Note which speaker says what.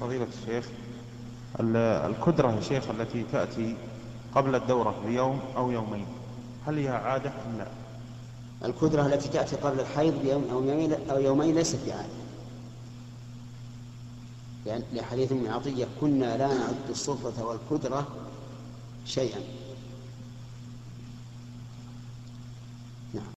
Speaker 1: فضيلة الشيخ القدرة الكدرة يا شيخ التي تأتي قبل الدورة بيوم أو يومين هل هي عادة أم لا؟
Speaker 2: الكدرة التي تأتي قبل الحيض بيوم أو يومين أو يومين ليست بعادة. لأن لحديث ابن عطية كنا لا نعد الصفرة والكدرة شيئا. نعم.